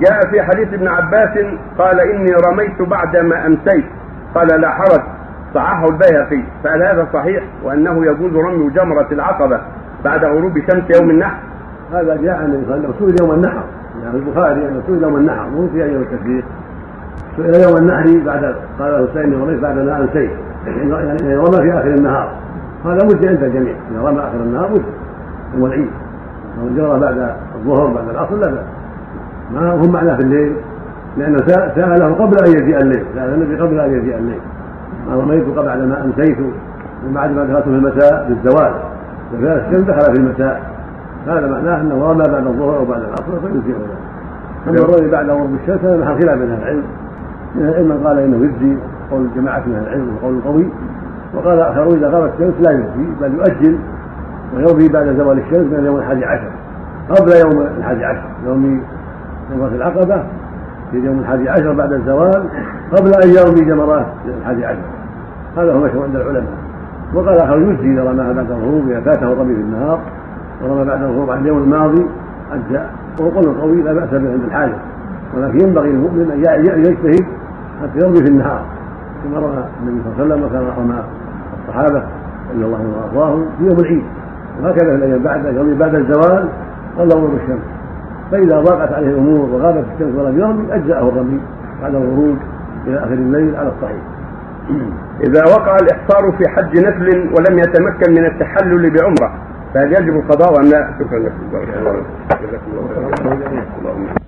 جاء في حديث ابن عباس قال إني رميت بعدما أمسيت. قال لا حرج صححه البيهقي فهل هذا صحيح وأنه يجوز رمي جمرة العقبة بعد غروب شمس يوم النحر. هذا جاء عن النبي صلى الله عليه وسلم سئل يوم النحر يعني البخاري أنه سئل يوم النحر مو في يوم التشريق سئل يوم النحر بعد قال الحسين رميت بعد ما أمسيت. يعني رمى في آخر النهار. هذا مجزي عند الجميع إذا رمى آخر النهار مجزي يوم العيد. لو جرى بعد الظهر بعد العصر لا ما هم معناه في الليل؟ لأنه سأله قبل أن يجيء الليل سأل النبي قبل أن يجيء الليل. ما رميت بعد ما أمسيت وبعد ما دخلت في المساء بالزوال. وكان الشمس دخل في المساء؟ هذا معناه أنه رمى بعد الظهر أو بعد العصر فيجزئه ذلك أما الرمي بعد غروب الشمس هذا محل خلاف بين أهل العلم. من العلم قال إنه يجزي قول جماعة من أهل العلم وقول قوي وقال آخرون إذا غابت الشمس لا يجزي بل يؤجل ويرمي بعد زوال الشمس من اليوم الحادي عشر قبل يوم الحادي عشر يوم جمرة العقبة في يوم الحادي عشر بعد الزوال قبل أن يرمي جمرات الحادي عشر. هذا هو مشهور عند العلماء. وقال آخر يجزي إذا رماها بعد الغروب إذا فاته الرمي في النهار ورمى بعد الغروب عن اليوم الماضي أجزاء وقول قوي لا بأس به عند الحاجة. ولكن ينبغي للمؤمن أن يجتهد حتى يرمي في النهار. كما رمى النبي صلى الله عليه وسلم وكما رمى الصحابة رضي الله عنهم وأرضاهم في يوم العيد. وهكذا في الأيام بعد يوم بعد الزوال قبل غروب الشمس. فإذا ضاقت عليه الأمور وغابت الشمس ولم يرمي أجزأه الرمي بعد الغروب إلى آخر الليل على الصحيح. إذا وقع الإحصار في حج نفل ولم يتمكن من التحلل بعمرة فهل يجب القضاء أم لا؟ شكرا لكم. بارك الله. خيرا.